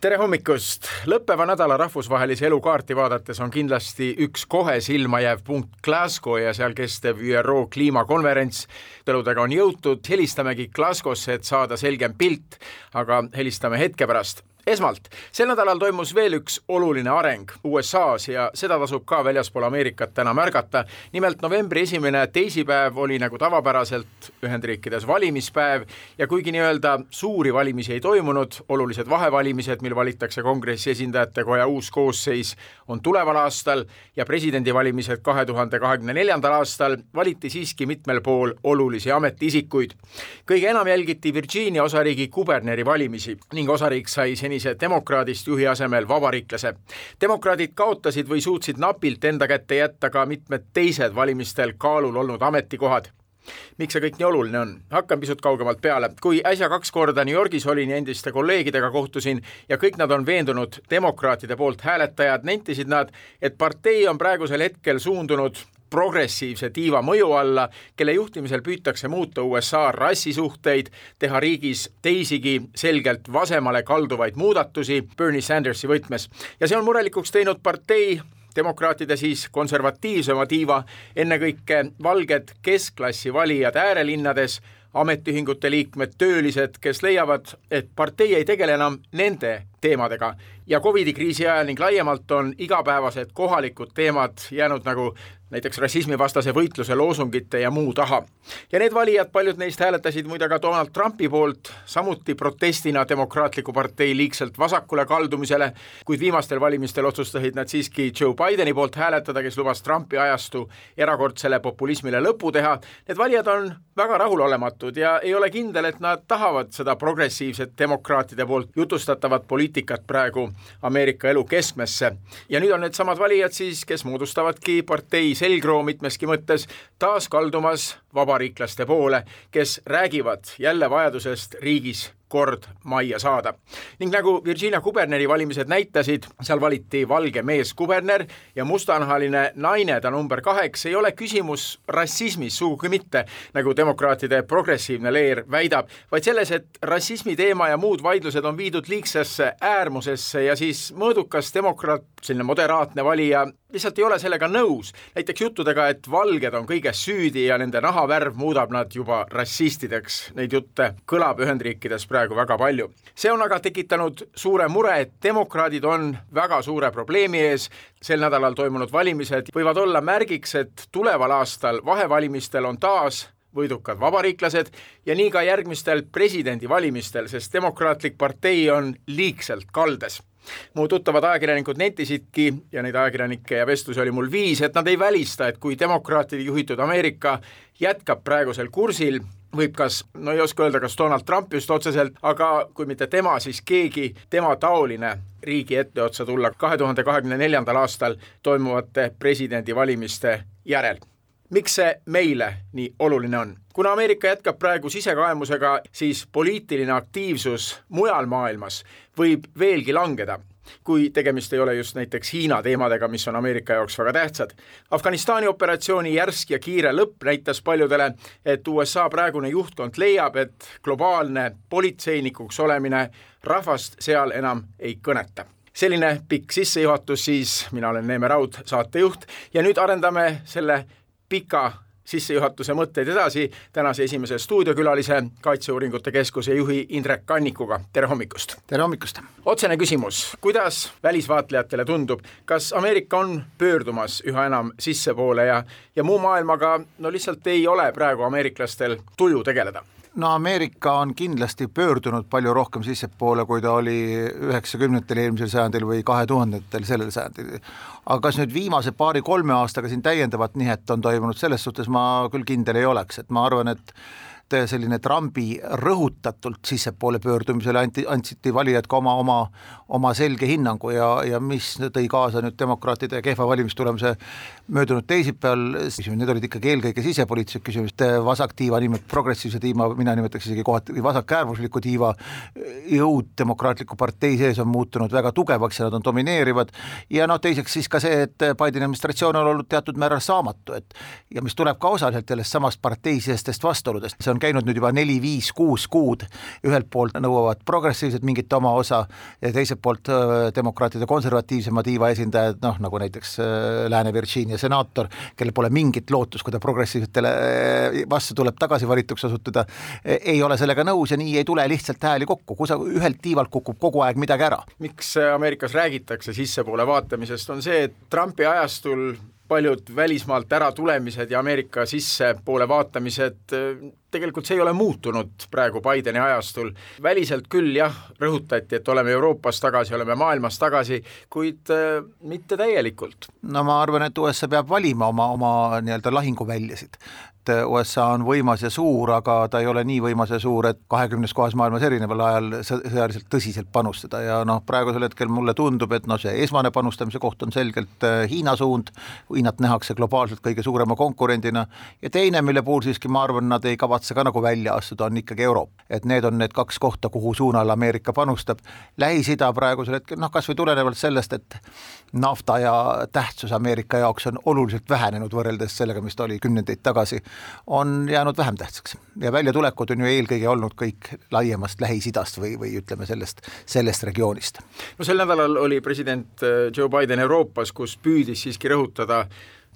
tere hommikust! lõppeva nädala rahvusvahelise elu kaarti vaadates on kindlasti üks kohe silma jääv punkt Glasgow ja seal kestev ÜRO kliimakonverents. tõludega on jõutud, helistamegi Glasgow'sse, et saada selgem pilt, aga helistame hetke pärast esmalt, sel nädalal toimus veel üks oluline areng USA-s ja seda tasub ka väljaspool Ameerikat täna märgata. nimelt novembri esimene teisipäev oli nagu tavapäraselt Ühendriikides valimispäev ja kuigi nii-öelda suuri valimisi ei toimunud, olulised vahevalimised, mil valitakse kongressi esindajate koja uus koosseis, on tuleval aastal ja presidendivalimised kahe tuhande kahekümne neljandal aastal valiti siiski mitmel pool olulisi ametiisikuid. kõige enam jälgiti Virginia osariigi kuberneri valimisi ning osariik sai senise senise demokraadist juhi asemel vabariiklase. demokraadid kaotasid või suutsid napilt enda kätte jätta ka mitmed teised valimistel kaalul olnud ametikohad miks see kõik nii oluline on? hakkan pisut kaugemalt peale. kui äsja kaks korda New Yorgis olin ja endiste kolleegidega kohtusin ja kõik nad on veendunud demokraatide poolt hääletajad, nentisid nad, et partei on praegusel hetkel suundunud progressiivse tiiva mõju alla, kelle juhtimisel püütakse muuta USA rassisuhteid, teha riigis teisigi selgelt vasemale kalduvaid muudatusi Bernie Sandersi võtmes. ja see on murelikuks teinud partei demokraatide siis konservatiivsema tiiva, ennekõike valged keskklassi valijad äärelinnades, ametiühingute liikmed, töölised, kes leiavad, et partei ei tegele enam nende teemadega ja Covidi kriisi ajal ning laiemalt on igapäevased kohalikud teemad jäänud nagu näiteks rassismivastase võitluse loosungite ja muu taha. ja need valijad, paljud neist hääletasid muide ka Donald Trumpi poolt, samuti protestina Demokraatliku partei liigselt vasakule kaldumisele, kuid viimastel valimistel otsustasid nad siiski Joe Bideni poolt hääletada, kes lubas Trumpi ajastu erakordsele populismile lõpu teha. Need valijad on väga rahulolematud ja ei ole kindel, et nad tahavad seda progressiivset demokraatide poolt jutustatavat poliitikat praegu Ameerika elu keskmesse. ja nüüd on needsamad valijad siis, kes moodustavadki partei selgroo mitmeski mõttes taas kaldumas vabariiklaste poole, kes räägivad jälle vajadusest riigis kord majja saada. ning nagu Virginia kuberneri valimised näitasid, seal valiti valge mees kuberner ja mustanahaline naine, ta number kaheks, ei ole küsimus rassismis sugugi mitte, nagu demokraatide progressiivne leer väidab, vaid selles, et rassismi teema ja muud vaidlused on viidud liigsesse äärmusesse ja siis mõõdukas demokraat, selline moderaatne valija, lihtsalt ei ole sellega nõus. näiteks juttudega, et valged on kõiges süüdi ja nende nahavärv muudab nad juba rassistideks, neid jutte kõlab Ühendriikides praegu väga palju. see on aga tekitanud suure mure, et demokraadid on väga suure probleemi ees, sel nädalal toimunud valimised võivad olla märgiks, et tuleval aastal vahevalimistel on taas võidukad vabariiklased ja nii ka järgmistel presidendivalimistel, sest Demokraatlik partei on liigselt kaldes mu tuttavad ajakirjanikud nentisidki ja neid ajakirjanikke ja vestlusi oli mul viis, et nad ei välista, et kui demokraatide juhitud Ameerika jätkab praegusel kursil, võib kas, no ei oska öelda, kas Donald Trump just otseselt, aga kui mitte tema, siis keegi tema taoline riigi etteotsa tulla kahe tuhande kahekümne neljandal aastal toimuvate presidendivalimiste järel miks see meile nii oluline on? kuna Ameerika jätkab praegu sisekaemusega, siis poliitiline aktiivsus mujal maailmas võib veelgi langeda kui tegemist ei ole just näiteks Hiina teemadega, mis on Ameerika jaoks väga tähtsad. Afganistani operatsiooni järsk ja kiire lõpp näitas paljudele, et USA praegune juhtkond leiab, et globaalne politseinikuks olemine rahvast seal enam ei kõneta selline pikk sissejuhatus siis, mina olen Neeme Raud, saatejuht, ja nüüd arendame selle pika sissejuhatuse mõtteid edasi tänase esimese stuudiokülalise, Kaitseuuringute Keskuse juhi Indrek Kannikuga, tere hommikust! tere hommikust! otsene küsimus, kuidas välisvaatlejatele tundub, kas Ameerika on pöördumas üha enam sissepoole ja, ja muu maailmaga no lihtsalt ei ole praegu ameeriklastel tuju tegeleda? No Ameerika on kindlasti pöördunud palju rohkem sissepoole, kui ta oli üheksakümnendatel eelmisel sajandil või kahe tuhandetel sellel sajandil. aga kas nüüd viimase paari-kolme aastaga siin täiendavat nihet on toimunud, selles suhtes ma küll kindel ei oleks, et ma arvan, et selline Trumpi rõhutatult sissepoole pöördumisele anti, andsid valijad ka oma, oma, oma selge hinnangu ja, ja mis tõi kaasa nüüd demokraatide kehva valimistulemuse möödunud teisipäeval, need olid ikkagi eelkõige sisepoliitilised küsimused, vasaktiiva nimelt progressiivse tiiva, mina nimetaks isegi kohati vasakäärmusliku tiiva jõud Demokraatliku partei sees on muutunud väga tugevaks ja nad on domineerivad. Ja noh, teiseks siis ka see, et Bideni administratsioon on olnud teatud määral saamatu, et ja mis tuleb ka osaliselt sellest samast parteisisestest vastuoludest, see on käinud nüüd juba neli-viis-kuus kuud, ühelt poolt nõuavad progressiivsed mingit oma osa ja teiselt poolt demokraatide konservatiivsema tiiva esindajad, noh nagu näiteks Lääne-Virginia senaator, kellel pole mingit lootust, kui ta progressiivsetele vastu tuleb tagasi valituks osutuda, eh, ei ole sellega nõus ja nii ei tule lihtsalt hääli kokku, kui sa ühelt tiivalt kukub kogu aeg midagi ära. miks Ameerikas räägitakse sissepoole vaatamisest, on see, et Trumpi ajastul paljud välismaalt äratulemised ja Ameerika sissepoole vaatamised, tegelikult see ei ole muutunud praegu Bideni ajastul. väliselt küll jah, rõhutati, et oleme Euroopas tagasi, oleme maailmas tagasi, kuid äh, mitte täielikult. no ma arvan, et USA peab valima oma, oma nii-öelda lahinguväljasid et USA on võimas ja suur, aga ta ei ole nii võimas ja suur, et kahekümnes kohas maailmas erineval ajal sõjaliselt tõsiselt panustada. Ja noh, praegusel hetkel mulle tundub, et noh, see esmane panustamise koht on selgelt äh, Hiina suund, Hiinat nähakse globaalselt kõige suurema konkurendina, ja teine, mille puhul siiski ma arvan, nad ei kavatse ka nagu välja astuda, on ikkagi Euroopa. et need on need kaks kohta, kuhu suunal Ameerika panustab, Lähis-Ida praegusel hetkel noh, kas või tulenevalt sellest, et nafta ja tähtsus Ameerika jaoks on oluliselt vähenenud võrreldes sellega, mis ta oli kümnendeid tagasi, on jäänud vähem tähtsaks. ja väljatulekud on ju eelkõige olnud kõik laiemast Lähis-Idast või, või ütleme sellest, sellest regioonist. no sel nädalal oli president äh, Joe Biden Euroopas, kus püüdis siiski rõhutada,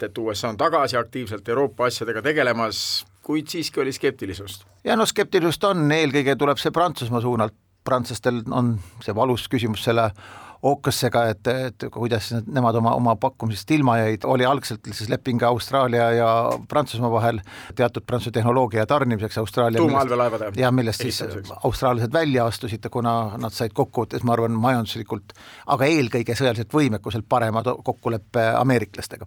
et USA on tagasi aktiivselt Euroopa asjadega tegelemas, kuid siiski oli skeptilisust. ja no skeptilisust on, eelkõige tuleb see Prantsusmaa suunalt, prantslastel on see valus küsimus selle ookassega, et, et kuidas nemad oma, oma pakkumisest ilma jäid, oli algselt siis leping Austraalia ja Prantsusmaa vahel teatud Prantsuse tehnoloogia tarnimiseks Austraalia tuumaallveelaevade ja millest siis austraallased välja astusid, kuna nad said kokkuvõttes, ma arvan, majanduslikult, aga eelkõige sõjaliselt võimekuselt parema kokkuleppe ameeriklastega.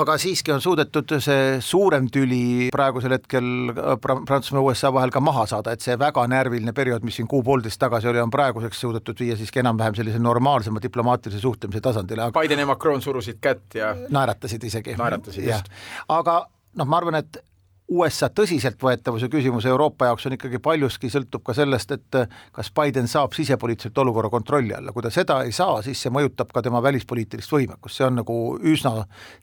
aga siiski on suudetud see suurem tüli praegusel hetkel Prantsusmaa ja USA vahel ka maha saada, et see väga närviline periood, mis siin kuu-poolteist tagasi oli, on praeguseks suudetud viia siiski enam-vähem sellise normaalse normaalsema diplomaatilise suhtlemise tasandile. Biden ja Macron surusid kätt ja naeratasid isegi. naeratasid, just. aga noh, ma arvan, et USA tõsiseltvõetavuse küsimus Euroopa jaoks on ikkagi paljuski sõltub ka sellest, et kas Biden saab sisepoliitiliselt olukorra kontrolli alla, kui ta seda ei saa, siis see mõjutab ka tema välispoliitilist võimekust, see on nagu üsna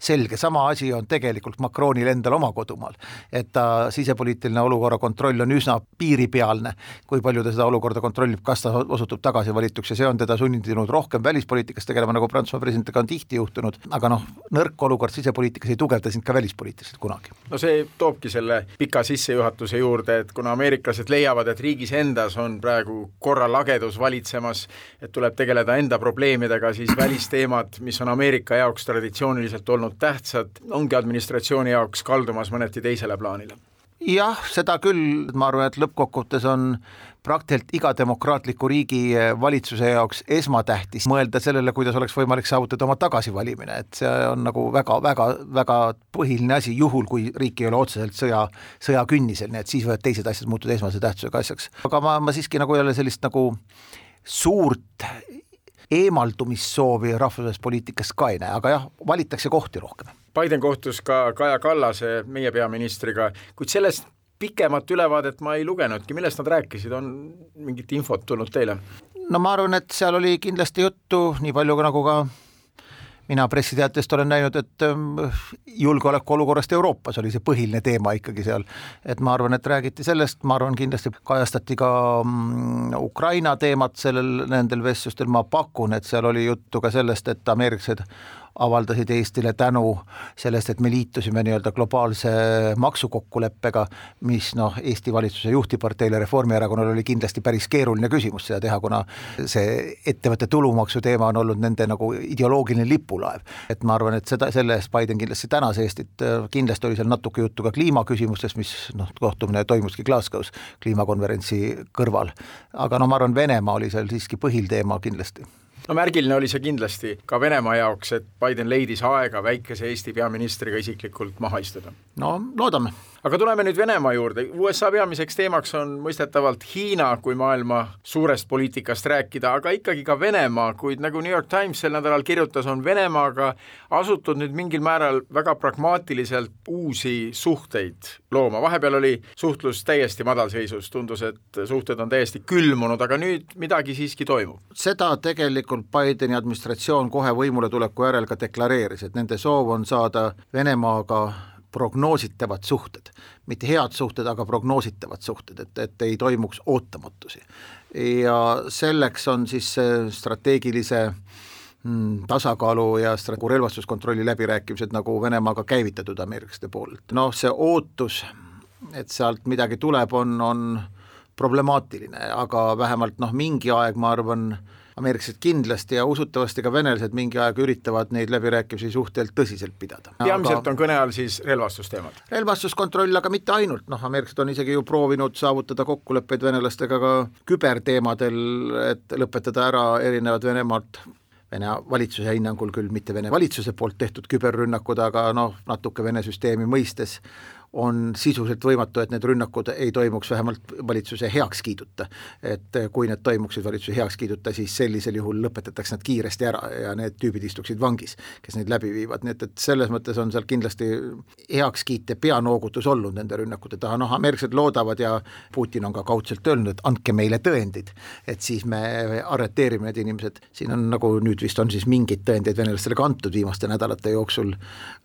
selge, sama asi on tegelikult Macronil endal oma kodumaal. et ta sisepoliitiline olukorra kontroll on üsna piiripealne, kui palju ta seda olukorda kontrollib, kas ta osutub tagasivalituks ja see on teda sundinud rohkem välispoliitikas tegelema, nagu Prantsusmaa presidendiga on tihti juhtunud, aga noh, nõrk olukord sisepoliitikas ei tugevda sind ka välispoliitiliselt kunagi. no see toobki selle pika sissejuhatuse juurde, et kuna ameeriklased leiavad, et riigis endas on praegu korralagedus valitsemas, et tuleb tegeleda enda probleemidega, siis välisteemad, mis on Ameerika jaoks traditsiooniliselt olnud tähtsad, ongi administratsiooni jaoks kaldumas mõneti teisele plaanile jah, seda küll, ma arvan, et lõppkokkuvõttes on praktiliselt iga demokraatliku riigi eh, valitsuse jaoks esmatähtis mõelda sellele, kuidas oleks võimalik saavutada oma tagasivalimine, et see on nagu väga-väga-väga põhiline asi, juhul kui riik ei ole otseselt sõja, sõjakünnisel, nii et siis võivad teised asjad muutuda esmase tähtsusega asjaks. aga ma, ma siiski nagu jälle sellist nagu suurt eemaldumissoovi rahvusvahelises poliitikas ka ei näe, aga jah, valitakse kohti rohkem. Biden kohtus ka Kaja Kallase, meie peaministriga, kuid sellest pikemat ülevaadet ma ei lugenudki, millest nad rääkisid, on mingit infot tulnud teile? no ma arvan, et seal oli kindlasti juttu, nii palju nagu ka mina pressiteatest olen näinud, et ähm, julgeolekuolukorrast Euroopas oli see põhiline teema ikkagi seal. et ma arvan, et räägiti sellest, ma arvan, kindlasti kajastati ka mm, Ukraina teemat sellel, nendel vestlustel, ma pakun, et seal oli juttu ka sellest, et ameeriklased avaldasid Eestile tänu sellest, et me liitusime nii-öelda globaalse maksukokkuleppega, mis noh, Eesti valitsuse juhtivparteile Reformierakonnale oli kindlasti päris keeruline küsimus seda teha, kuna see ettevõtte tulumaksu teema on olnud nende nagu ideoloogiline lipulaev. et ma arvan, et seda, selle eest Biden kindlasti tänas Eestit, kindlasti oli seal natuke juttu ka kliimaküsimustest, mis noh, kohtumine toimuski Glasgow's kliimakonverentsi kõrval. aga no ma arvan, Venemaa oli seal siiski põhilteema kindlasti no märgiline oli see kindlasti ka Venemaa jaoks, et Biden leidis aega väikese Eesti peaministriga isiklikult maha istuda. no loodame, aga tuleme nüüd Venemaa juurde, USA peamiseks teemaks on mõistetavalt Hiina kui maailma suurest poliitikast rääkida, aga ikkagi ka Venemaa, kuid nagu New York Times sel nädalal kirjutas, on Venemaaga asutud nüüd mingil määral väga pragmaatiliselt uusi suhteid looma, vahepeal oli suhtlus täiesti madalseisus, tundus, et suhted on täiesti külmunud, aga nüüd midagi siiski toimub. seda tegelikult Bideni administratsioon kohe võimule tuleku järel ka deklareeris, et nende soov on saada Venemaaga prognoositavad suhted, mitte head suhted, aga prognoositavad suhted, et, et ei toimuks ootamatusi. ja selleks on siis strateegilise mm, tasakaalu ja strateegu relvastuskontrolli läbirääkimised nagu Venemaaga käivitatud ameeriklaste poolelt. noh, see ootus, et sealt midagi tuleb, on, on problemaatiline, aga vähemalt noh, mingi aeg ma arvan, ameeriklased kindlasti ja usutavasti ka venelased mingi aeg üritavad neid läbirääkimisi suhteliselt tõsiselt pidada. peamiselt aga... on kõne all siis relvastusteemad? relvastuskontroll, aga mitte ainult, noh, ameeriklased on isegi ju proovinud saavutada kokkuleppeid venelastega ka küberteemadel, et lõpetada ära erinevad Venemaalt Vene valitsuse hinnangul küll mitte Vene valitsuse poolt tehtud küberrünnakud, aga noh, natuke Vene süsteemi mõistes on sisuliselt võimatu, et need rünnakud ei toimuks vähemalt valitsuse heakskiiduta. et kui need toimuksid valitsuse heakskiiduta, siis sellisel juhul lõpetatakse nad kiiresti ära ja need tüübid istuksid vangis, kes neid läbi viivad, nii et, et selles mõttes on seal kindlasti heakskiit ja peanoogutus olnud nende rünnakute taha, noh, ameeriklased loodavad ja Putin on ka kaudselt öelnud, et andke meile tõendid, et siis me arreteerime need inimesed, siin on nagu nüüd vist on siis mingeid tõendeid venelastele ka antud viimaste nädalate jooksul,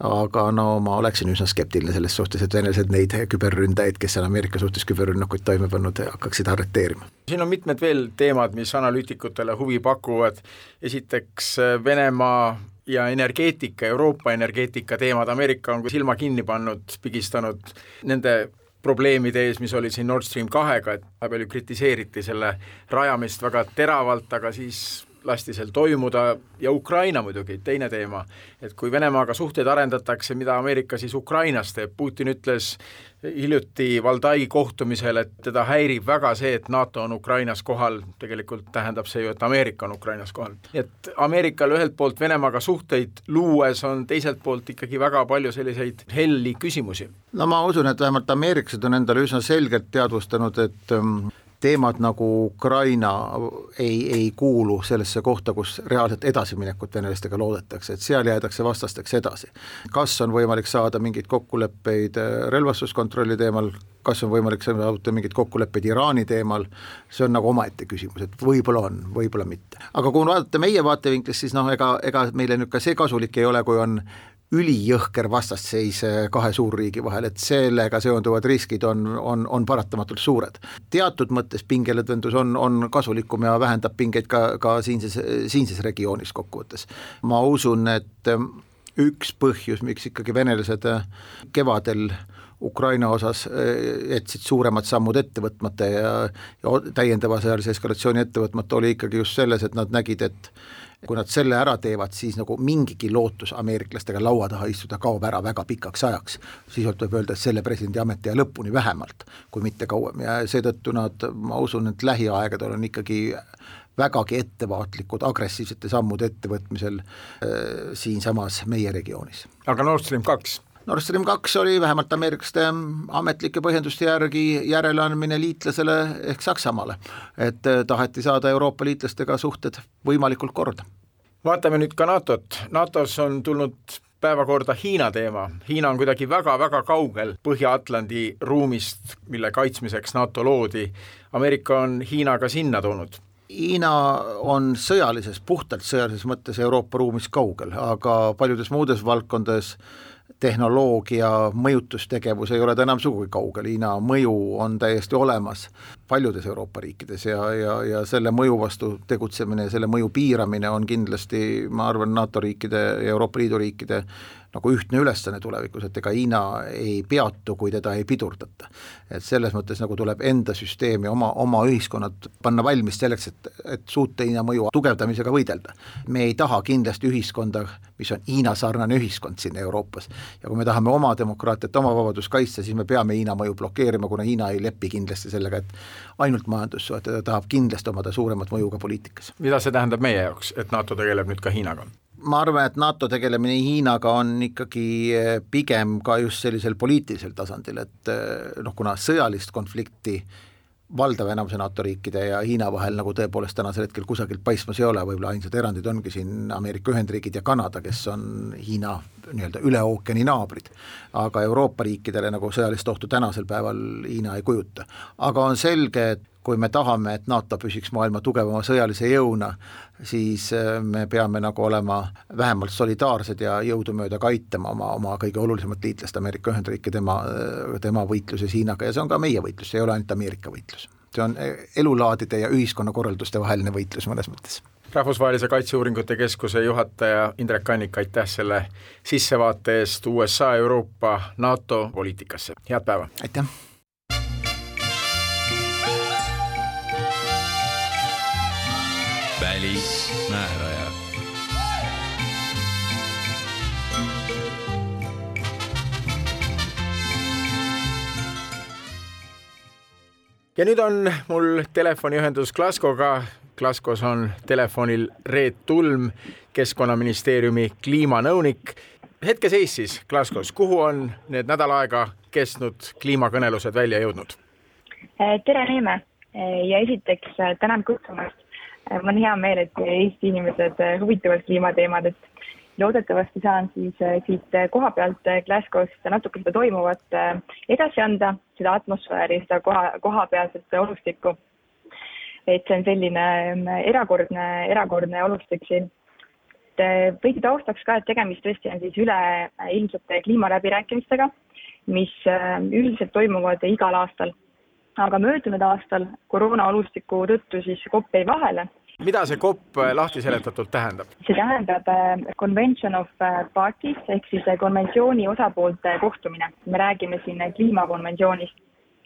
aga no ma oleksin üsna skeptiline selles suhtes, et venelased neid küberründajaid, kes on Ameerika suhtes küberrünnakuid toime pannud, hakkaksid arreteerima. siin on mitmed veel teemad, mis analüütikutele huvi pakuvad, esiteks Venemaa ja energeetika, Euroopa energeetika teemad, Ameerika on silma kinni pannud, pigistanud nende probleemide ees, mis olid siin Nord Stream kahega, et vahepeal ju kritiseeriti selle rajamist väga teravalt, aga siis lasti seal toimuda ja Ukraina muidugi, teine teema, et kui Venemaaga suhteid arendatakse, mida Ameerika siis Ukrainas teeb, Putin ütles hiljuti Valdai kohtumisel, et teda häirib väga see, et NATO on Ukrainas kohal, tegelikult tähendab see ju, et Ameerika on Ukrainas kohal. et Ameerikal ühelt poolt Venemaaga suhteid luues on teiselt poolt ikkagi väga palju selliseid helli küsimusi. no ma usun, et vähemalt ameeriklased on endale üsna selgelt teadvustanud, et um teemad nagu Ukraina ei, ei kuulu sellesse kohta, kus reaalset edasiminekut venelastega loodetakse, et seal jäädakse vastasteks edasi. kas on võimalik saada mingeid kokkuleppeid äh, relvastuskontrolli teemal, kas on võimalik saavutada mingeid kokkuleppeid Iraani teemal, see on nagu omaette küsimus, et võib-olla on, võib-olla mitte. aga kui vaadata meie vaatevinklist, siis noh, ega, ega meile nüüd ka see kasulik ei ole, kui on ülijõhker vastasseis eh, kahe suurriigi vahel, et sellega seonduvad riskid on, on, on paratamatult suured. teatud mõttes pingelõdvendus on, on kasulikum ja vähendab pingeid ka, ka siinses, siinses regioonis kokkuvõttes. ma usun, et eh, üks põhjus, miks ikkagi venelased eh, kevadel Ukraina osas jätsid suuremad sammud ette võtmata ja, ja täiendava sõjalise eskalatsiooni ette võtmata, oli ikkagi just selles, et nad nägid, et kui nad selle ära teevad, siis nagu mingigi lootus ameeriklastega laua taha istuda kaob ära väga pikaks ajaks. sisuliselt võib öelda, et selle presidendi ametiaja lõpuni vähemalt, kui mitte kauem ja seetõttu nad, ma usun, et lähiaegadel on ikkagi vägagi ettevaatlikud agressiivsete sammude ettevõtmisel äh, siinsamas meie regioonis. aga Nord Stream kaks? Nord Stream kaks oli vähemalt ameeriklaste ametlike põhjenduste järgi järeleandmine liitlasele ehk Saksamaale, et eh, taheti saada Euroopa liitlastega suhted võimalikult korda. vaatame nüüd ka NATO-t, NATO-s on tulnud päevakorda Hiina teema. Hiina on kuidagi väga-väga kaugel Põhja-Atlandi ruumist, mille kaitsmiseks NATO loodi. Ameerika on Hiina ka sinna toonud Hiina on sõjalises, puhtalt sõjalises mõttes Euroopa ruumis kaugel, aga paljudes muudes valdkondades tehnoloogia mõjutustegevus ei ole ta enam sugugi kaugel, Hiina mõju on täiesti olemas paljudes Euroopa riikides ja, ja, ja selle mõju vastu tegutsemine ja selle mõju piiramine on kindlasti, ma arvan, NATO riikide ja Euroopa Liidu riikide nagu ühtne ülesanne tulevikus, et ega Hiina ei peatu, kui teda ei pidurdata. et selles mõttes nagu tuleb enda süsteemi, oma, oma ühiskonnad panna valmis selleks, et, et suuta Hiina mõju tugevdamisega võidelda. me ei taha kindlasti ühiskonda, mis on Hiina-sarnane ühiskond siin Euroopas. ja kui me tahame oma demokraatiat, oma vabadust kaitsta, siis me peame Hiina mõju blokeerima, kuna Hiina ei lepi kindlasti sellega, et ainult majandussuhete, ta tahab kindlasti omada suuremat mõju ka poliitikas. mida see tähendab meie jaoks, et NATO tegeleb nüüd ka Hiinaga? Ma arvan, et NATO tegelemine Hiinaga on ikkagi eh, pigem ka just sellisel poliitilisel tasandil, et eh, noh, kuna sõjalist konflikti valdav enamuse NATO riikide ja Hiina vahel nagu tõepoolest tänasel hetkel kusagilt paistmas ei ole, võib-olla ainsad erandid ongi siin Ameerika Ühendriigid ja Kanada, kes on Hiina nii-öelda üle ookeani naabrid. aga Euroopa riikidele nagu sõjalist ohtu tänasel päeval Hiina ei kujuta. aga on selge, et kui me tahame, et NATO püsiks maailma tugevama sõjalise jõuna, siis äh, me peame nagu olema vähemalt solidaarsed ja jõudumööda ka aitama oma, oma kõige olulisemat liitlast, Ameerika Ühendriike, tema, äh, tema võitluses Hiinaga ja see on ka meie võitlus, see ei ole ainult Ameerika võitlus. see on äh, elulaadide ja ühiskonnakorralduste vaheline võitlus mõnes mõttes rahvusvahelise Kaitseuuringute Keskuse juhataja Indrek Kannik, aitäh selle sissevaate eest USA, Euroopa, NATO poliitikasse, head päeva! aitäh! Välismääraja. ja nüüd on mul telefoniühendus Glasgow'ga. Glasgow's on telefonil Reet Tulm, keskkonnaministeeriumi kliimanõunik. hetkeseis siis Glasgow's, kuhu on need nädal aega kestnud kliimakõnelused välja jõudnud? tere, Neeme ja esiteks tänan kutsumast mul on hea meel, et Eesti inimesed äh, huvituvad kliimateemad, et loodetavasti saan siis äh, siit koha pealt Glasgow'st natuke seda toimuvat edasi anda, seda atmosfääri, seda koha, kohapealset olustikku. et see on selline erakordne, erakordne olustik siin. et veidi taustaks ka, et tegemist tõesti on siis üleilmsete kliimaläbirääkimistega, mis üldiselt toimuvad igal aastal aga möödunud aastal koroona olustiku tõttu siis kopp jäi vahele. mida see kopp äh, lahti seletatult tähendab? see tähendab äh, Convention of äh, Parties ehk siis konventsiooni osapoolte kohtumine. me räägime siin kliimakonventsioonist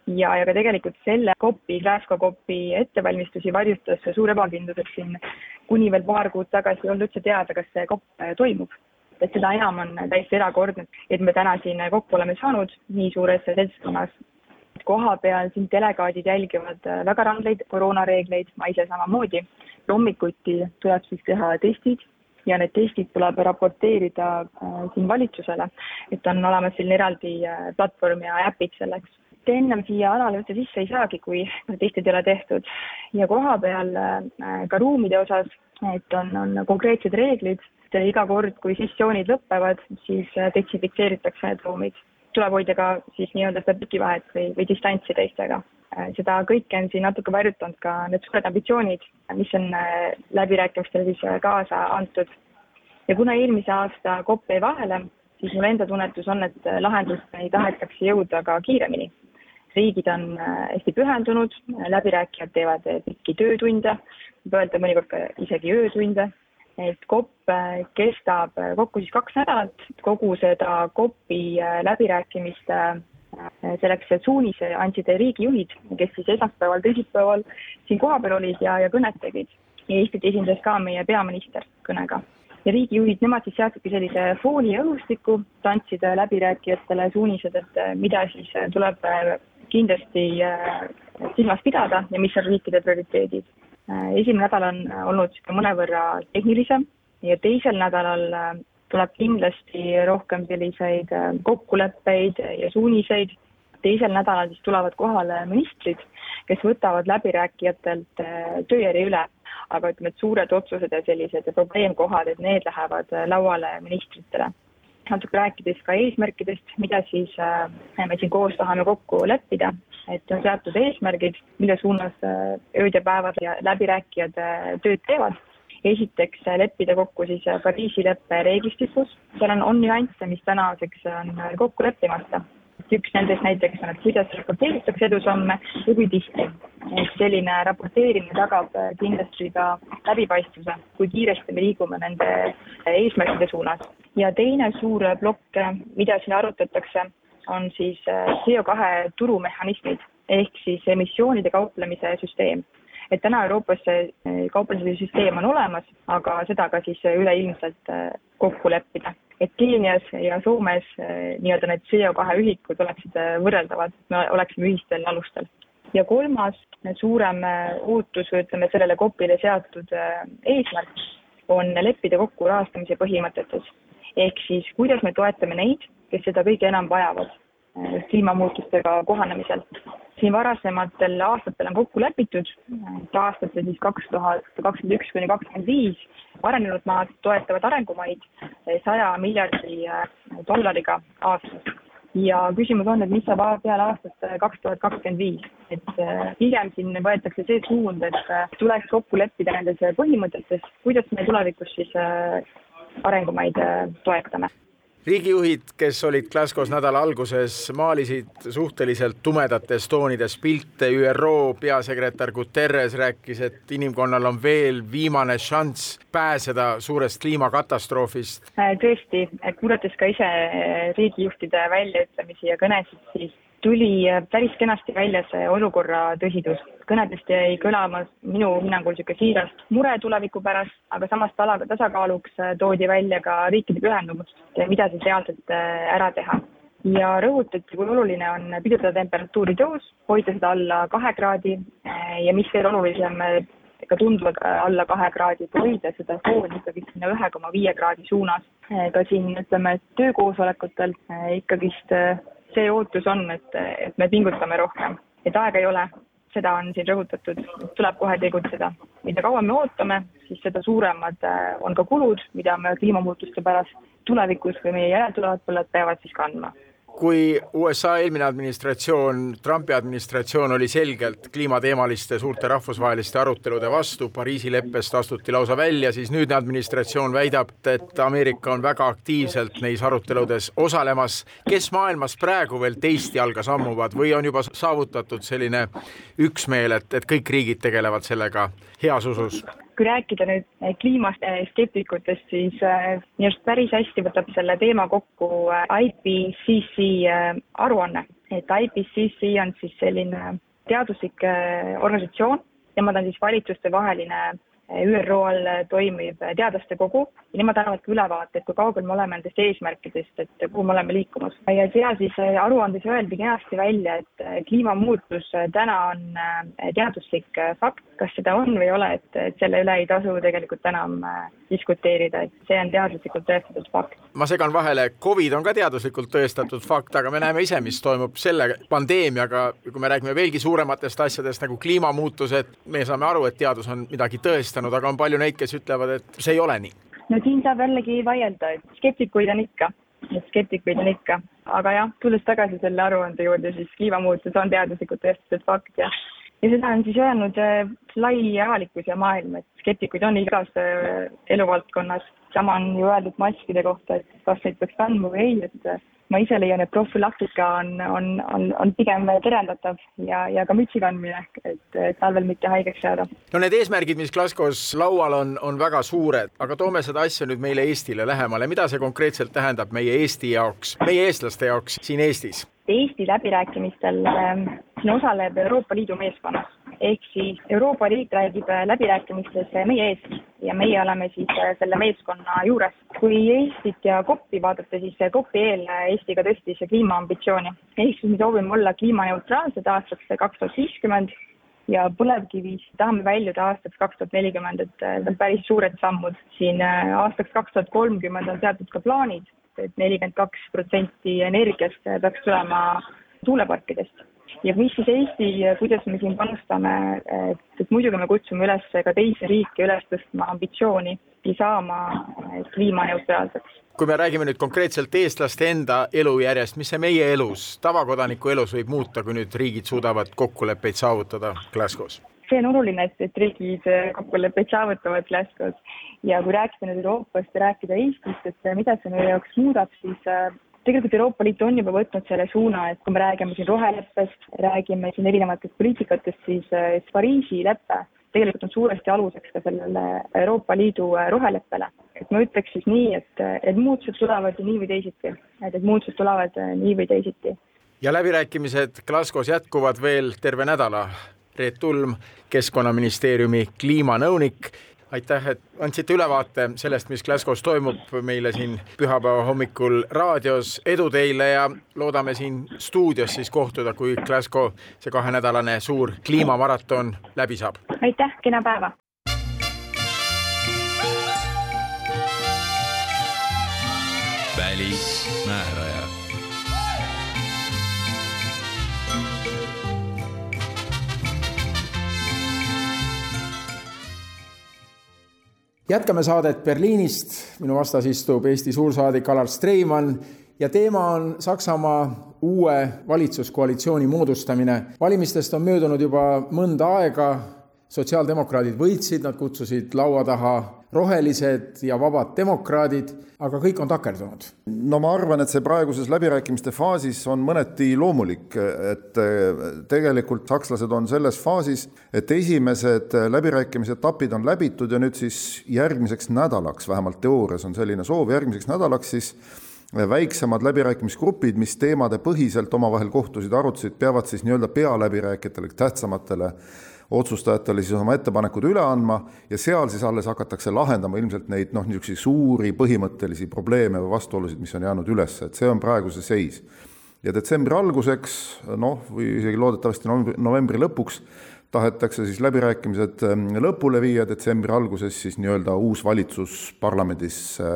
ja, ja ka tegelikult selle kopi, Glasgow kopi ettevalmistusi varjutas suur ebakindlus, et siin kuni veel paar kuud tagasi ei olnud üldse teada, kas see kopp toimub et seda enam on täiesti erakordne, et me täna siin kokku oleme saanud nii suures seltskonnas koha peal siin delegaadid jälgivad äh, väga ranglaid koroonareegleid, ma ise samamoodi. hommikuti tuleb siis teha testid ja need testid tuleb raporteerida äh, siin valitsusele, et on olemas selline eraldi äh, platvorm ja äpid selleks. ennem siia alale üldse sisse ei saagi, kui testid ei ole tehtud ja koha peal ka ruumide osas, et on, on konkreetsed reeglid, iga kord, kui sessioonid lõpevad, siis desinfitseeritakse need ruumid tuleb hoida ka siis nii-öelda seda tükivahet või, või distantsi teistega. Äh, seda kõike on siin natuke varjutanud ka need suured ambitsioonid, mis on äh, läbirääkimistele siis äh, kaasa antud. ja kuna eelmise aasta kopp jäi vahele, siis mul enda tunnetus on, et lahendusteni tahetakse jõuda ka kiiremini. riigid on hästi pühendunud, läbirääkijad teevad pikki töötunde, võib öelda mõnikord ka isegi öötunde et kopp äh, kestab äh, kokku siis kaks nädalat, kogu seda kopi äh, läbirääkimiste selleks suunise andsid riigijuhid, kes siis esmaspäeval, teisipäeval siin kohapeal olid ja, ja kõnet tegid. ja Eestit esindas ka meie peaminister kõnega. ja riigijuhid, nemad siis seadsidki sellise fooni ja õhustiku, andsid läbirääkijatele suunised, et mida siis tuleb kindlasti silmas pidada ja mis on riikide prioriteedid esimene nädal on äh, olnud niisugune mõnevõrra tehnilisem ja teisel nädalal äh, tuleb kindlasti rohkem selliseid kokkuleppeid ja suuniseid. teisel nädalal siis tulevad kohale ministrid, kes võtavad läbirääkijatelt tööjärje üle, aga ütleme, et suured otsused ja sellised probleemkohad, et need lähevad lauale ministritele. Natuke rääkides ka eesmärkidest, mida siis me siin koos tahame kokku leppida et on seatud eesmärgid, mille suunas äh, ööd ja päevad ja läbirääkijad äh, tööd teevad. esiteks äh, leppida kokku siis Pariisi leppe reeglistikus, seal on, on nüansse, mis tänaseks on kokku leppimata. üks nendest näiteks on, et kuidas raporteeritakse edusamme ja kui tihti. et selline raporteerimine tagab kindlasti ka läbipaistvuse, kui kiiresti me liigume nende eesmärkide suunas. ja teine suur plokk, mida siin arutatakse, on siis äh, CO2 turumehhanismid ehk siis emissioonide kauplemise süsteem. et täna Euroopas see äh, kauplemise süsteem on olemas, aga seda ka siis üleilmselt äh, kokku leppida. et Keenias ja Soomes nii-öelda need CO2 ühikud oleksid võrreldavad, me oleksime ühistel alustel. ja kolmas suurem ootus või ütleme sellele COP-ile seatud eesmärk on leppida kokku rahastamise põhimõtetes. Ehk siis, kuidas me toetame neid, kes seda kõige enam vajavad eh, kliimamuutustega kohanemisel. siin varasematel aastatel on kokku lepitud, aastatel siis kaks tuhat kakskümmend üks kuni kakskümmend viis arenenud maad toetavad arengumaid saja miljardi dollariga aastas ja küsimus on, et mis saab peale aastat kaks tuhat kakskümmend viis, et pigem siin võetakse see suund, et tuleks kokku leppida nendes põhimõtetes, kuidas me tulevikus siis arengumaid toetame riigijuhid, kes olid Glasgow's nädala alguses, maalisid suhteliselt tumedates toonides pilte, ÜRO peasekretär Guterres rääkis, et inimkonnal on veel viimane šanss pääseda suurest kliimakatastroofist. tõesti, kuulates ka ise riigijuhtide väljaütlemisi ja kõnesid, siis tuli päris kenasti välja see olukorra tõsidus. kõnedest jäi kõlama minu hinnangul niisugune siiras mure tuleviku pärast, aga samas tala, tasakaaluks toodi välja ka riikide pühendumus, mida siis reaalselt äh, ära teha. ja rõhutati, kui oluline on pidurdada temperatuuri tõus, hoida seda alla kahe kraadi äh, ja mis veel olulisem, ka tunduvalt alla kahe kraadi, hoida seda fooni ikkagi sinna ühe koma viie kraadi suunas. Äh, ka siin ütleme, töökoosolekutel ikkagist see ootus on, et, et me pingutame rohkem, et aega ei ole, seda on siin rõhutatud, tuleb kohe tegutseda. mida kauem me ootame, siis seda suuremad äh, on ka kulud, mida me kliimamuutuste pärast tulevikus või meie järeltulevad põlved peavad siis kandma kui USA eelmine administratsioon, Trumpi administratsioon oli selgelt kliimateemaliste suurte rahvusvaheliste arutelude vastu, Pariisi leppest astuti lausa välja, siis nüüdne administratsioon väidab, et Ameerika on väga aktiivselt neis aruteludes osalemas. kes maailmas praegu veel teist jalga sammuvad või on juba saavutatud selline üksmeel, et, et kõik riigid tegelevad sellega heas usus? Kui rääkida nüüd eh, kliimaskeptikutest, siis eh, minu arust päris hästi võtab selle teema kokku eh, IPCC aruanne, et IPCC on siis selline teaduslik organisatsioon, nemad on siis valitsustevaheline ÜRO all toimiv teadlaste kogu ja nemad annavadki ülevaate, et kui kaugel me oleme nendest eesmärkidest, et kuhu me oleme liikumas. ja seal siis aruandes öeldi kenasti välja, et kliimamuutus täna on teaduslik fakt, kas seda on või ei ole, et, et selle üle ei tasu tegelikult enam diskuteerida, et see on teaduslikult tõestatud fakt. ma segan vahele, Covid on ka teaduslikult tõestatud fakt, aga me näeme ise, mis toimub selle pandeemiaga, kui me räägime veelgi suurematest asjadest nagu kliimamuutused, me saame aru, et teadus on midagi tõestanud, aga on palju neid, kes ütlevad, et see ei ole nii. no siin saab jällegi vaielda, et skeptikuid on ikka, et skeptikuid on ikka, aga jah, tulles tagasi selle aruande juurde, siis kliimamuutus on teaduslikult tõestatud fakt ja ja seda on siis öelnud äh, lai avalikkus ja maailm, et skeptikuid on igas äh, eluvaldkonnas. sama on ju öeldud maskide kohta, et kas neid peaks kandma või ei, et äh, ma ise leian, et profülaktika on, on, on, on pigem terendatav ja, ja ka mütsi kandmine, et talvel mitte haigeks jääda. no need eesmärgid, mis Glasgow's laual on, on väga suured, aga toome seda asja nüüd meile Eestile lähemale, mida see konkreetselt tähendab meie Eesti jaoks, meie eestlaste jaoks siin Eestis? Eesti läbirääkimistel ähm, siin osaleb Euroopa Liidu meeskonnas ehk siis Euroopa Liit räägib äh, läbirääkimistes äh, meie eest ja meie oleme siis äh, selle meeskonna juures. kui Eestit ja COP-i vaadata, siis COP-i eel Eesti ka tõstis kliimaambitsiooni. ehk siis me soovime olla kliimaneutraalsed aastaks kaks tuhat viiskümmend ja põlevkivist tahame väljuda aastaks kaks tuhat nelikümmend, et need on päris suured sammud. siin aastaks kaks tuhat kolmkümmend on seatud ka plaanid et nelikümmend kaks protsenti energiast peaks tulema tuuleparkidest. ja mis siis Eesti, kuidas me siin panustame, et, et muidugi me kutsume üles ka teisi riike üles tõstma ambitsiooni ja saama kliimaneutraalseks kui me räägime nüüd konkreetselt eestlaste enda elujärjest, mis see meie elus, tavakodaniku elus võib muuta, kui nüüd riigid suudavad kokkuleppeid saavutada Glasgow's? See on oluline, et, et riigid kokkuleppeid saavutavad Glasgow's ja kui rääkida nüüd Euroopast ja rääkida Eestist, et mida see meie jaoks muudab, siis äh, tegelikult Euroopa Liit on juba võtnud selle suuna, et kui me räägime siin roheleppest, räägime siin erinevatest poliitikatest, siis äh, Pariisi lepe tegelikult on suuresti aluseks ka sellele Euroopa Liidu äh, roheleppele. et ma ütleks siis nii, et, et muutused tulevad nii või teisiti, et, et muutused tulevad nii või teisiti. ja läbirääkimised Glasgow's jätkuvad veel terve nädala Reet Ulm, Keskkonnaministeeriumi kliimanõunik. aitäh, et andsite ülevaate sellest, mis Glasgow's toimub meile siin pühapäeva hommikul raadios. edu teile ja loodame siin stuudios siis kohtuda, kui Glasgow see kahenädalane suur kliimamaraton läbi saab. aitäh, kena päeva. välismääraja. Jätkame saadet Berliinist, minu vastas istub Eesti suursaadik Alar Streimann ja teema on Saksamaa uue valitsuskoalitsiooni moodustamine. valimistest on möödunud juba mõnda aega, sotsiaaldemokraadid võitsid, nad kutsusid laua taha rohelised ja vabad demokraadid, aga kõik on takerdunud. no ma arvan, et see praeguses läbirääkimiste faasis on mõneti loomulik, et tegelikult sakslased on selles faasis, et esimesed läbirääkimise etapid on läbitud ja nüüd siis järgmiseks nädalaks, vähemalt teoorias on selline soov, järgmiseks nädalaks siis väiksemad läbirääkimisgrupid, mis teemade põhiselt omavahel kohtusid, arutasid, peavad siis nii-öelda pealäbirääkijatele, tähtsamatele otsustajatele siis oma ettepanekud üle andma ja seal siis alles hakatakse lahendama ilmselt neid noh, niisuguseid suuri põhimõttelisi probleeme või vastuolusid, mis on jäänud üles, et see on praegu see seis. ja detsembri alguseks, noh, või isegi loodetavasti novembri lõpuks tahetakse siis läbirääkimised ähm, lõpule viia, detsembri alguses siis nii-öelda uus valitsus parlamendis äh,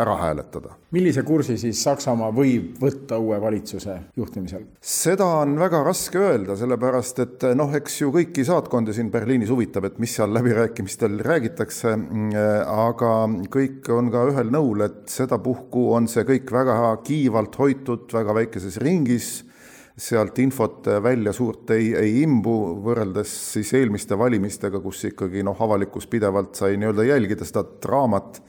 ära hääletada. millise kursi siis Saksamaa võib võtta uue valitsuse juhtimisel? seda on väga raske öelda, sellepärast et noh, eks ju kõiki saatkondi siin Berliinis huvitab, et mis seal läbirääkimistel räägitakse, äh, aga kõik on ka ühel nõul, et sedapuhku on see kõik väga kiivalt hoitud väga väikeses ringis sealt infot välja suurt ei, ei imbu, võrreldes siis eelmiste valimistega, kus ikkagi noh, avalikkus pidevalt sai nii-öelda jälgida seda draamat,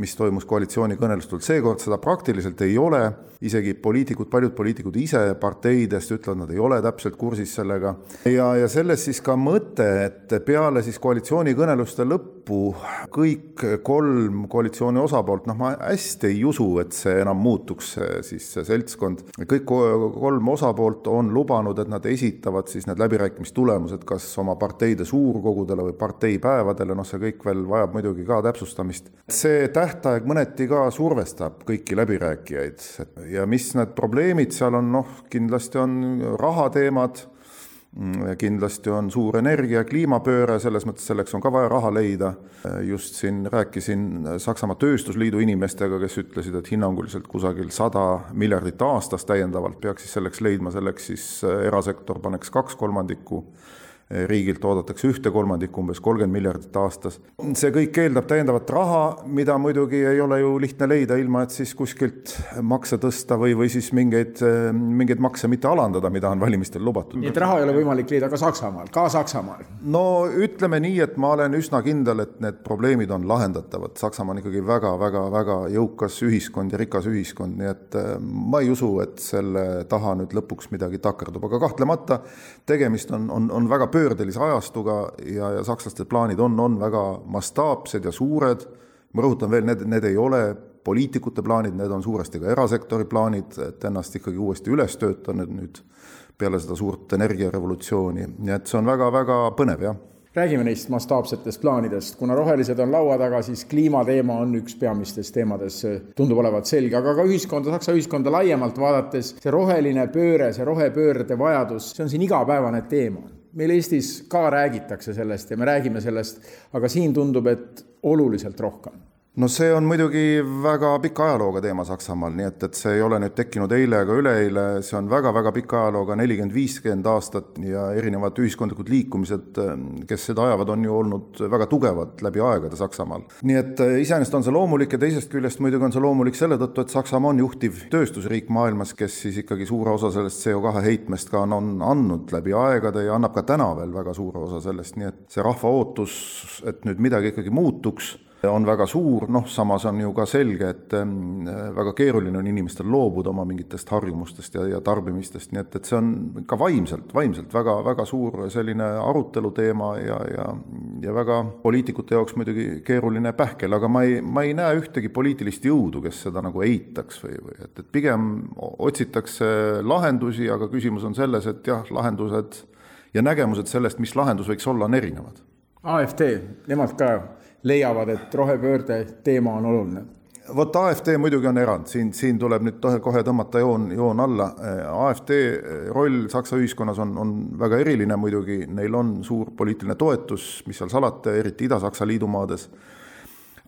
mis toimus koalitsioonikõnelustel, seekord seda praktiliselt ei ole isegi poliitikud, paljud poliitikud ise parteidest ütlevad, nad ei ole täpselt kursis sellega. ja, ja selles siis ka mõte, et peale siis koalitsioonikõneluste lõppu kõik kolm koalitsiooni osapoolt, noh, ma hästi ei usu, et see enam muutuks, siis see seltskond, kõik kolm osapoolt on lubanud, et nad esitavad siis need läbirääkimistulemused kas oma parteide suurkogudele või parteipäevadele, noh, see kõik veel vajab muidugi ka täpsustamist. see tähtaeg mõneti ka survestab kõiki läbirääkijaid, ja mis need probleemid seal on, noh, kindlasti on rahateemad, kindlasti on suur energia, kliimapööre, selles mõttes selleks on ka vaja raha leida. just siin rääkisin Saksamaa Tööstusliidu inimestega, kes ütlesid, et hinnanguliselt kusagil sada miljardit aastas täiendavalt peaks siis selleks leidma, selleks siis erasektor paneks kaks kolmandikku riigilt oodatakse ühte kolmandikku, umbes kolmkümmend miljardit aastas. see kõik eeldab täiendavat raha, mida muidugi ei ole ju lihtne leida, ilma et siis kuskilt makse tõsta või, või siis mingeid, mingeid makse mitte alandada, mida on valimistel lubatud. nii et raha ei ole võimalik leida ka Saksamaal, ka Saksamaal? no ütleme nii, et ma olen üsna kindel, et need probleemid on lahendatavad, Saksamaa on ikkagi väga-väga-väga jõukas ühiskond ja rikas ühiskond, nii et äh, ma ei usu, et selle taha nüüd lõpuks midagi takerdub, aga kahtlemata tegemist on, on, on väga pöördunud pöördelise ajastuga ja, ja sakslaste plaanid on, on väga mastaapsed ja suured. ma rõhutan veel, need, need ei ole poliitikute plaanid, need on suuresti ka erasektori plaanid, et ennast ikkagi uuesti üles töötada nüüd peale seda suurt energiarevolutsiooni, nii et see on väga-väga põnev, jah. Räägime neist mastaapsetest plaanidest, kuna rohelised on laua taga, siis kliimateema on üks peamistest teemades, tundub olevat selge, aga ka ühiskonda, Saksa ühiskonda laiemalt vaadates, see roheline pööre, see rohepöörde vajadus, see on siin igapäevane teema meil Eestis ka räägitakse sellest ja me räägime sellest, aga siin tundub, et oluliselt rohkem no see on muidugi väga pika ajalooga teema Saksamaal, nii et, et see ei ole nüüd tekkinud eile ega üleeile, see on väga-väga pika ajalooga, nelikümmend, viiskümmend aastat ja erinevad ühiskondlikud liikumised, kes seda ajavad, on ju olnud väga tugevad läbi aegade Saksamaal. nii et eh, iseenesest on see loomulik ja teisest küljest muidugi on see loomulik selle tõttu, et Saksamaa on juhtiv tööstusriik maailmas, kes siis ikkagi suure osa sellest CO2 heitmest ka on, on andnud läbi aegade ja annab ka täna veel väga suure osa sellest, nii et see rahva ootus, et nüüd midagi ikkagi muutuks on väga suur, noh, samas on ju ka selge, et ähm, väga keeruline on inimestel loobuda oma mingitest harjumustest ja, ja tarbimistest, nii et, et see on ka vaimselt, vaimselt väga, väga suur selline aruteluteema ja, ja, ja väga poliitikute jaoks muidugi keeruline pähkel, aga ma ei, ma ei näe ühtegi poliitilist jõudu, kes seda nagu eitaks või, või et, et pigem otsitakse lahendusi, aga küsimus on selles, et jah, lahendused ja nägemused sellest, mis lahendus võiks olla, on erinevad. AfD, nemad ka leiavad, et rohepöörde teema on oluline? vot AfD muidugi on erand, siin, siin tuleb nüüd kohe tõmmata joon, joon alla. AfD roll Saksa ühiskonnas on, on väga eriline muidugi, neil on suur poliitiline toetus, mis seal salata, eriti Ida-Saksa liidumaades.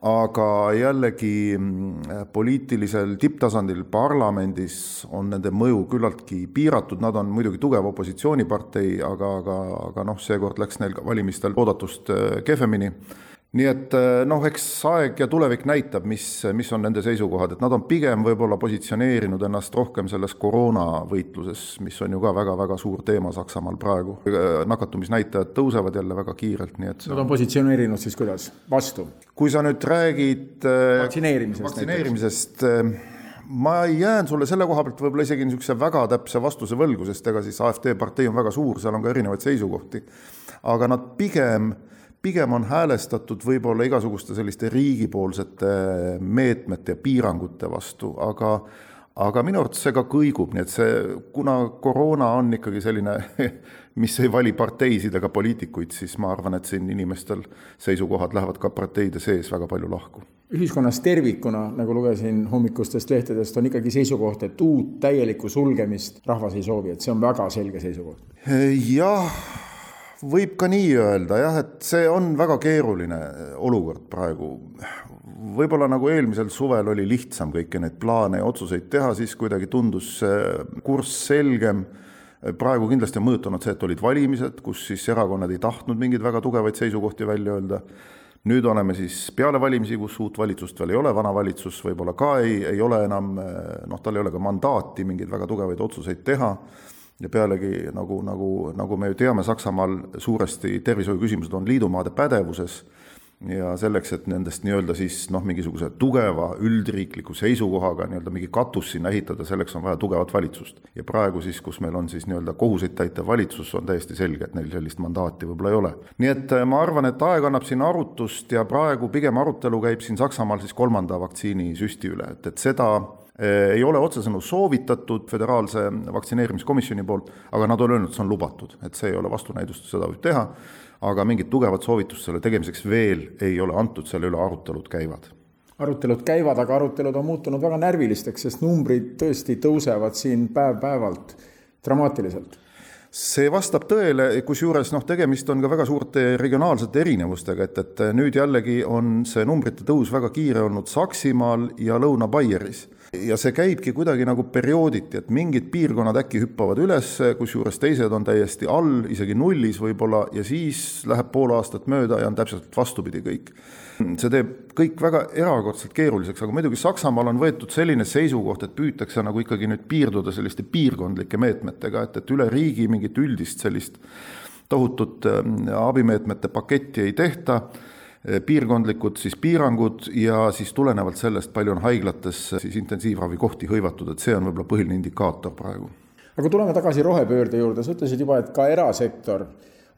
Aga jällegi mm, poliitilisel tipptasandil parlamendis on nende mõju küllaltki piiratud, nad on muidugi tugev opositsioonipartei, aga, aga, aga noh, seekord läks neil valimistel oodatust äh, kehvemini nii et eh, noh, eks aeg ja tulevik näitab, mis, mis on nende seisukohad, et nad on pigem võib-olla positsioneerinud ennast rohkem selles koroonavõitluses, mis on ju ka väga-väga suur teema Saksamaal praegu. Eh, nakatumisnäitajad tõusevad jälle väga kiirelt, nii et Nad on positsioneerinud siis kuidas, vastu? kui sa nüüd räägid eh, vaktsineerimisest, vaktsineerimisest ma jään sulle selle koha pealt võib-olla isegi niisuguse väga täpse vastuse võlgu, sest ega siis AfD partei on väga suur, seal on ka erinevaid seisukohti. aga nad pigem äh, pigem on häälestatud võib-olla igasuguste selliste riigipoolsete meetmete ja piirangute vastu, aga aga minu arvates see ka kõigub, nii et see, kuna koroona on ikkagi selline, mis ei vali parteisid ega poliitikuid, siis ma arvan, et siin inimestel seisukohad lähevad ka parteide sees väga palju lahku. ühiskonnas tervikuna, nagu lugesin hommikustest lehtedest, on ikkagi seisukoht, et uut täielikku sulgemist rahvas ei soovi, et see on väga selge seisukoht. jah võib ka nii öelda jah, et see on väga keeruline olukord praegu. võib-olla nagu eelmisel suvel oli lihtsam kõiki neid plaane ja otsuseid teha, siis kuidagi tundus kurss selgem. praegu kindlasti on mõjutanud see, et olid valimised, kus siis erakonnad ei tahtnud mingeid väga tugevaid seisukohti välja öelda nüüd oleme siis peale valimisi, kus uut valitsust veel ei ole, vana valitsus võib-olla ka ei, ei ole enam, noh, tal ei ole ka mandaati mingeid väga tugevaid otsuseid teha ja pealegi nagu, nagu, nagu me ju teame, Saksamaal suuresti tervishoiuküsimused on liidumaade pädevuses ja selleks, et nendest nii-öelda siis noh, mingisuguse tugeva üldriikliku seisukohaga nii-öelda mingi katus sinna ehitada, selleks on vaja tugevat valitsust. ja praegu siis, kus meil on siis nii-öelda kohuseid täitev valitsus, on täiesti selge, et neil sellist mandaati võib-olla ei ole. nii et äh, ma arvan, et aeg annab siin arutust ja praegu pigem arutelu käib siin Saksamaal siis kolmanda vaktsiini süsti üle, et, et seda ei ole otsesõnu soovitatud Föderaalse Vaktsineerimiskomisjoni poolt, aga nad on öelnud, see on lubatud, et see ei ole vastunäidustus, seda võib teha, aga mingit tugevat soovitust selle tegemiseks veel ei ole antud, selle üle arutelud käivad. Arutelud käivad, aga arutelud on muutunud väga närvilisteks, sest numbrid tõesti tõusevad siin päev-päevalt dramaatiliselt see vastab tõele, kusjuures noh, tegemist on ka väga suurte regionaalsete erinevustega, et, et nüüd jällegi on see numbrite tõus väga kiire olnud Saksimaal ja Lõuna-Baieris ja see käibki kuidagi nagu periooditi, et mingid piirkonnad äkki hüppavad üles, kusjuures teised on täiesti all, isegi nullis võib-olla, ja siis läheb pool aastat mööda ja on täpselt vastupidi kõik. See teeb kõik väga erakordselt keeruliseks, aga muidugi Saksamaal on võetud selline seisukoht, et püütakse nagu ikkagi nüüd piirduda selliste piirkondlike meetmetega, et, et üle riigi mingit üldist sellist tohutut äh, abimeetmete paketti ei tehta Eh, piirkondlikud siis piirangud ja siis tulenevalt sellest, palju on haiglates siis intensiivravikohti hõivatud, et see on võib-olla põhiline indikaator praegu. aga tuleme tagasi rohepöörde juurde, sa ütlesid juba, et ka erasektor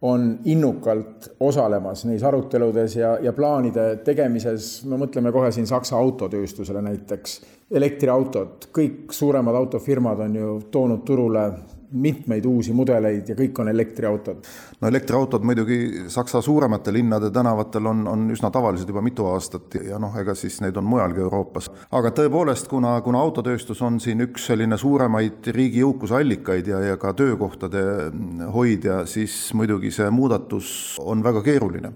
on innukalt osalemas neis aruteludes ja, ja plaanide tegemises, no mõtleme kohe siin Saksa autotööstusele näiteks, elektriautod, kõik suuremad autofirmad on ju toonud turule mitmeid uusi mudeleid ja kõik on elektriautod. no elektriautod muidugi Saksa suuremate linnade tänavatel on, on üsna tavalised juba mitu aastat ja noh, ega siis neid on mujalgi Euroopas. aga tõepoolest, kuna, kuna autotööstus on siin üks selline suuremaid riigi jõukuse allikaid ja, ja ka töökohtade hoidja, siis muidugi see muudatus on väga keeruline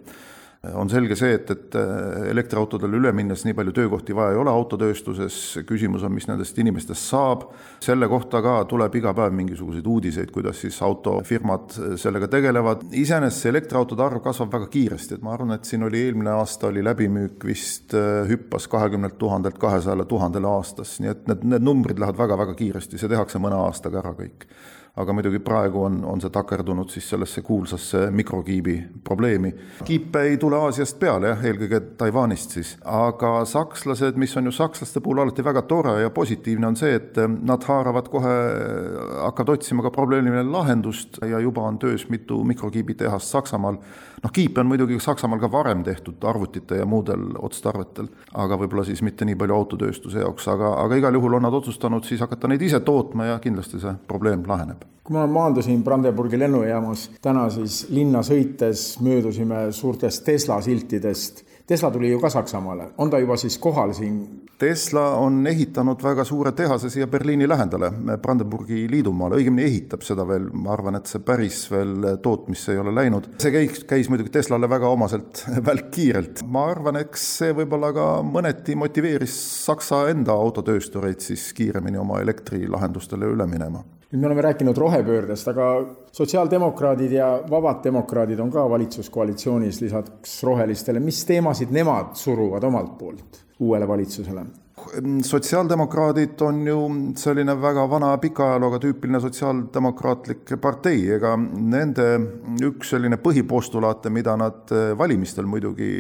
on selge see, et, et äh, elektriautodele üle minnes nii palju töökohti vaja ei ole autotööstuses, küsimus on, mis nendest inimestest saab, selle kohta ka tuleb iga päev mingisuguseid uudiseid, kuidas siis autofirmad äh, sellega tegelevad, iseenesest see elektriautode arv kasvab väga kiiresti, et ma arvan, et siin oli eelmine aasta oli läbimüük vist äh, hüppas kahekümnelt tuhandelt kahesajale tuhandele aastas, nii et need, need numbrid lähevad väga-väga kiiresti, see tehakse mõne aastaga ära kõik aga muidugi praegu on, on see takerdunud siis sellesse kuulsasse mikrokiibi probleemi. kiipe ei tule Aasiast peale jah, eelkõige Taiwanist siis, aga sakslased, mis on ju sakslaste puhul alati väga tore ja positiivne, on see, et nad haaravad kohe, hakkavad otsima ka probleemile lahendust ja juba on töös mitu mikrokiibitehast Saksamaal. noh, kiipe on muidugi Saksamaal ka varem tehtud arvutite ja muudel otstarvetel, aga võib-olla siis mitte nii palju autotööstuse jaoks, aga, aga igal juhul on nad otsustanud siis hakata neid ise tootma ja kindlasti see probleem laheneb kui ma maandusin Brandenburgi lennujaamas täna, siis linna sõites möödusime suurtest Tesla siltidest. Tesla tuli ju ka Saksamaale, on ta juba siis kohal siin Tesla on ehitanud väga suure tehase siia Berliini lähedale, Brandenburgi liidumaale, õigemini ehitab seda veel, ma arvan, et see päris veel tootmisse ei ole läinud. see käis, käis muidugi Teslale väga omaselt välkkiirelt. ma arvan, eks see võib-olla ka mõneti motiveeris Saksa enda autotööstureid siis kiiremini oma elektrilahendustele üle minema nüüd me oleme rääkinud rohepöördest, aga sotsiaaldemokraadid ja vabad demokraadid on ka valitsuskoalitsioonis lisaks rohelistele, mis teemasid nemad suruvad omalt poolt uuele valitsusele? sotsiaaldemokraadid on ju selline väga vana pika ajalooga tüüpiline sotsiaaldemokraatlik partei, ega nende üks selline põhipostulaate, mida nad valimistel muidugi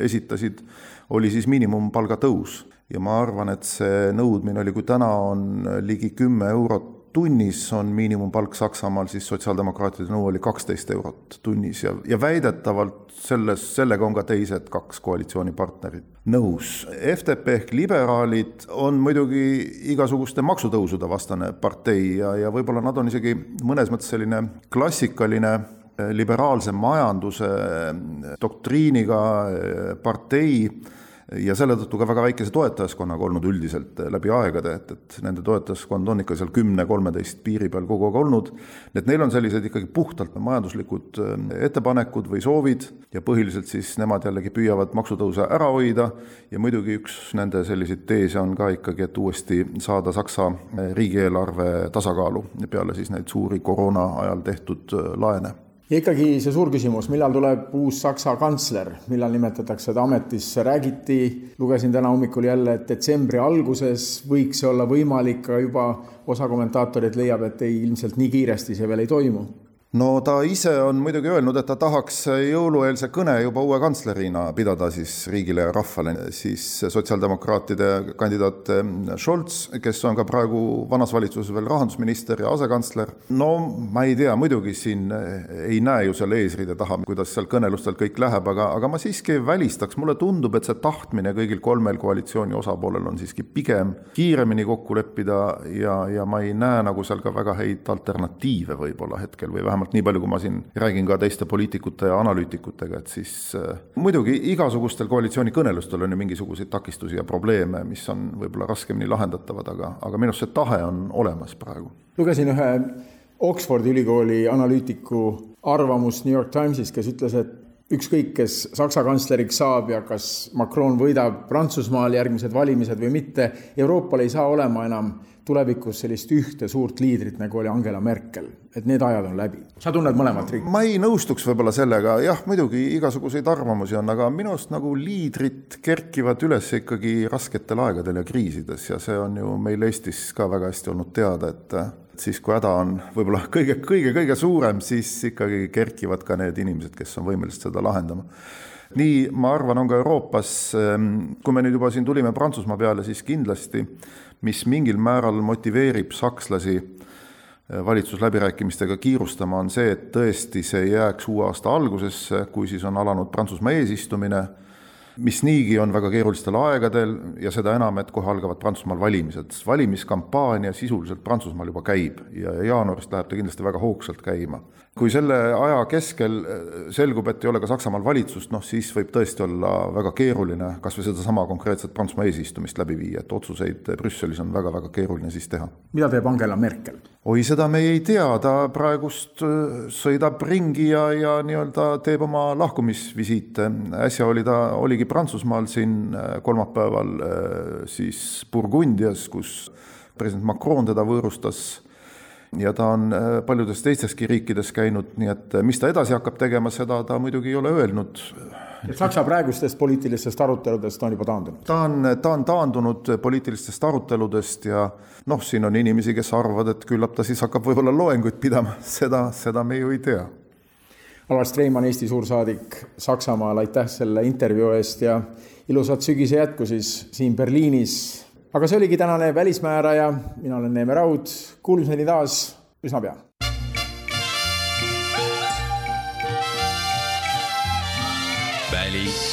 esitasid, oli siis miinimumpalga tõus. Ja ma arvan, et see nõudmine oli, kui täna on ligi kümme eurot tunnis on miinimumpalk Saksamaal, siis sotsiaaldemokraatide nõu oli kaksteist eurot tunnis ja, ja väidetavalt selles, sellega on ka teised kaks koalitsioonipartnerit nõus. FDP ehk liberaalid on muidugi igasuguste maksutõusude vastane partei ja, ja võib-olla nad on isegi mõnes mõttes selline klassikaline eh, liberaalse majanduse eh, doktriiniga eh, partei ja selle tõttu ka väga väikese toetajaskonnaga olnud üldiselt läbi aegade, et, et nende toetajaskond on ikka seal kümne-kolmeteist piiri peal kogu aeg olnud. et neil on sellised ikkagi puhtalt majanduslikud äh, ettepanekud või soovid ja põhiliselt siis nemad jällegi püüavad maksutõuse ära hoida ja muidugi üks nende selliseid teese on ka ikkagi, et uuesti saada Saksa äh, riigieelarve tasakaalu peale siis neid suuri koroona ajal tehtud laene ja ikkagi see suur küsimus, millal tuleb uus Saksa kantsler, millal nimetatakse ta ametisse, räägiti, lugesin täna hommikul jälle, et detsembri alguses võiks see olla võimalik, aga juba osa kommentaatoreid leiab, et ei, ilmselt nii kiiresti see veel ei toimu no ta ise on muidugi öelnud, et ta tahaks jõulueelse kõne juba uue kantslerina pidada siis riigile ja rahvale, siis sotsiaaldemokraatide kandidaat Scholz, kes on ka praegu vanas valitsuses veel rahandusminister ja asekantsler. no ma ei tea, muidugi siin ei näe ju seal eesriide taha, kuidas seal kõnelustel kõik läheb, aga, aga ma siiski ei välistaks, mulle tundub, et see tahtmine kõigil kolmel koalitsiooni osapoolel on siiski pigem kiiremini kokku leppida ja, ja ma ei näe nagu seal ka väga häid alternatiive võib-olla hetkel või vähemalt vähemalt nii palju, kui ma siin räägin ka teiste poliitikute ja analüütikutega, et siis äh, muidugi igasugustel koalitsioonikõnelustel on ju mingisuguseid takistusi ja probleeme, mis on võib-olla raskemini lahendatavad, aga, aga minu arust see tahe on olemas praegu. lugesin ühe Oxfordi ülikooli analüütiku arvamust New York Timesis, kes ütles, et ükskõik, kes Saksa kantsleriks saab ja kas Macron võidab Prantsusmaal järgmised valimised või mitte, Euroopal ei saa olema enam tulevikus sellist ühte suurt liidrit, nagu oli Angela Merkel, et need ajad on läbi. sa tunned mõlemat riiki? ma ei nõustuks võib-olla sellega, jah, muidugi igasuguseid arvamusi on, aga minu arust nagu liidrid kerkivad üles ikkagi rasketel aegadel ja kriisides ja see on ju meil Eestis ka väga hästi olnud teada, et siis, kui häda on võib-olla kõige, kõige, kõige suurem, siis ikkagi kerkivad ka need inimesed, kes on võimelised seda lahendama. Nii ma arvan, on ka Euroopas, ehm, kui me nüüd juba siin tulime Prantsusmaa peale, siis kindlasti mis mingil määral motiveerib sakslasi äh, valitsusläbirääkimistega kiirustama, on see, et tõesti see jääks uue aasta algusesse, kui siis on alanud Prantsusmaa eesistumine, mis niigi on väga keerulistel aegadel ja seda enam, et kohe algavad Prantsusmaal valimised. valimiskampaania sisuliselt Prantsusmaal juba käib ja jaanuarist läheb ta kindlasti väga hoogsalt käima kui selle aja keskel äh, selgub, et ei ole ka Saksamaal valitsust, noh siis võib tõesti olla väga keeruline kas või sedasama konkreetset Prantsusmaa eesistumist läbi viia, et otsuseid Brüsselis on väga-väga keeruline siis teha. mida teeb Angela Merkel? oi, seda me ei tea, ta praegust äh, sõidab ringi ja, ja nii-öelda teeb oma lahkumisvisiite. äsja oli ta, oligi Prantsusmaal siin äh, kolmapäeval siis Burgundias, kus president Macron teda võõrustas ja ta on äh, paljudes teisteski riikides käinud, nii et äh, mis ta edasi hakkab tegema, seda ta muidugi ei ole öelnud. Saksa praegustest poliitilistest aruteludest on juba taandunud? ta on, ta on taandunud poliitilistest aruteludest ja noh, siin on inimesi, kes arvavad, et küllap ta siis hakkab võib-olla loenguid pidama, seda, seda me ju ei tea. Alar Streimann, Eesti suursaadik Saksamaal, aitäh selle intervjuu eest ja ilusat sügise jätku siis siin Berliinis aga see oligi tänane Välismääraja, mina olen Neeme Raud, kuulmiseni taas üsna pea. välismääraja.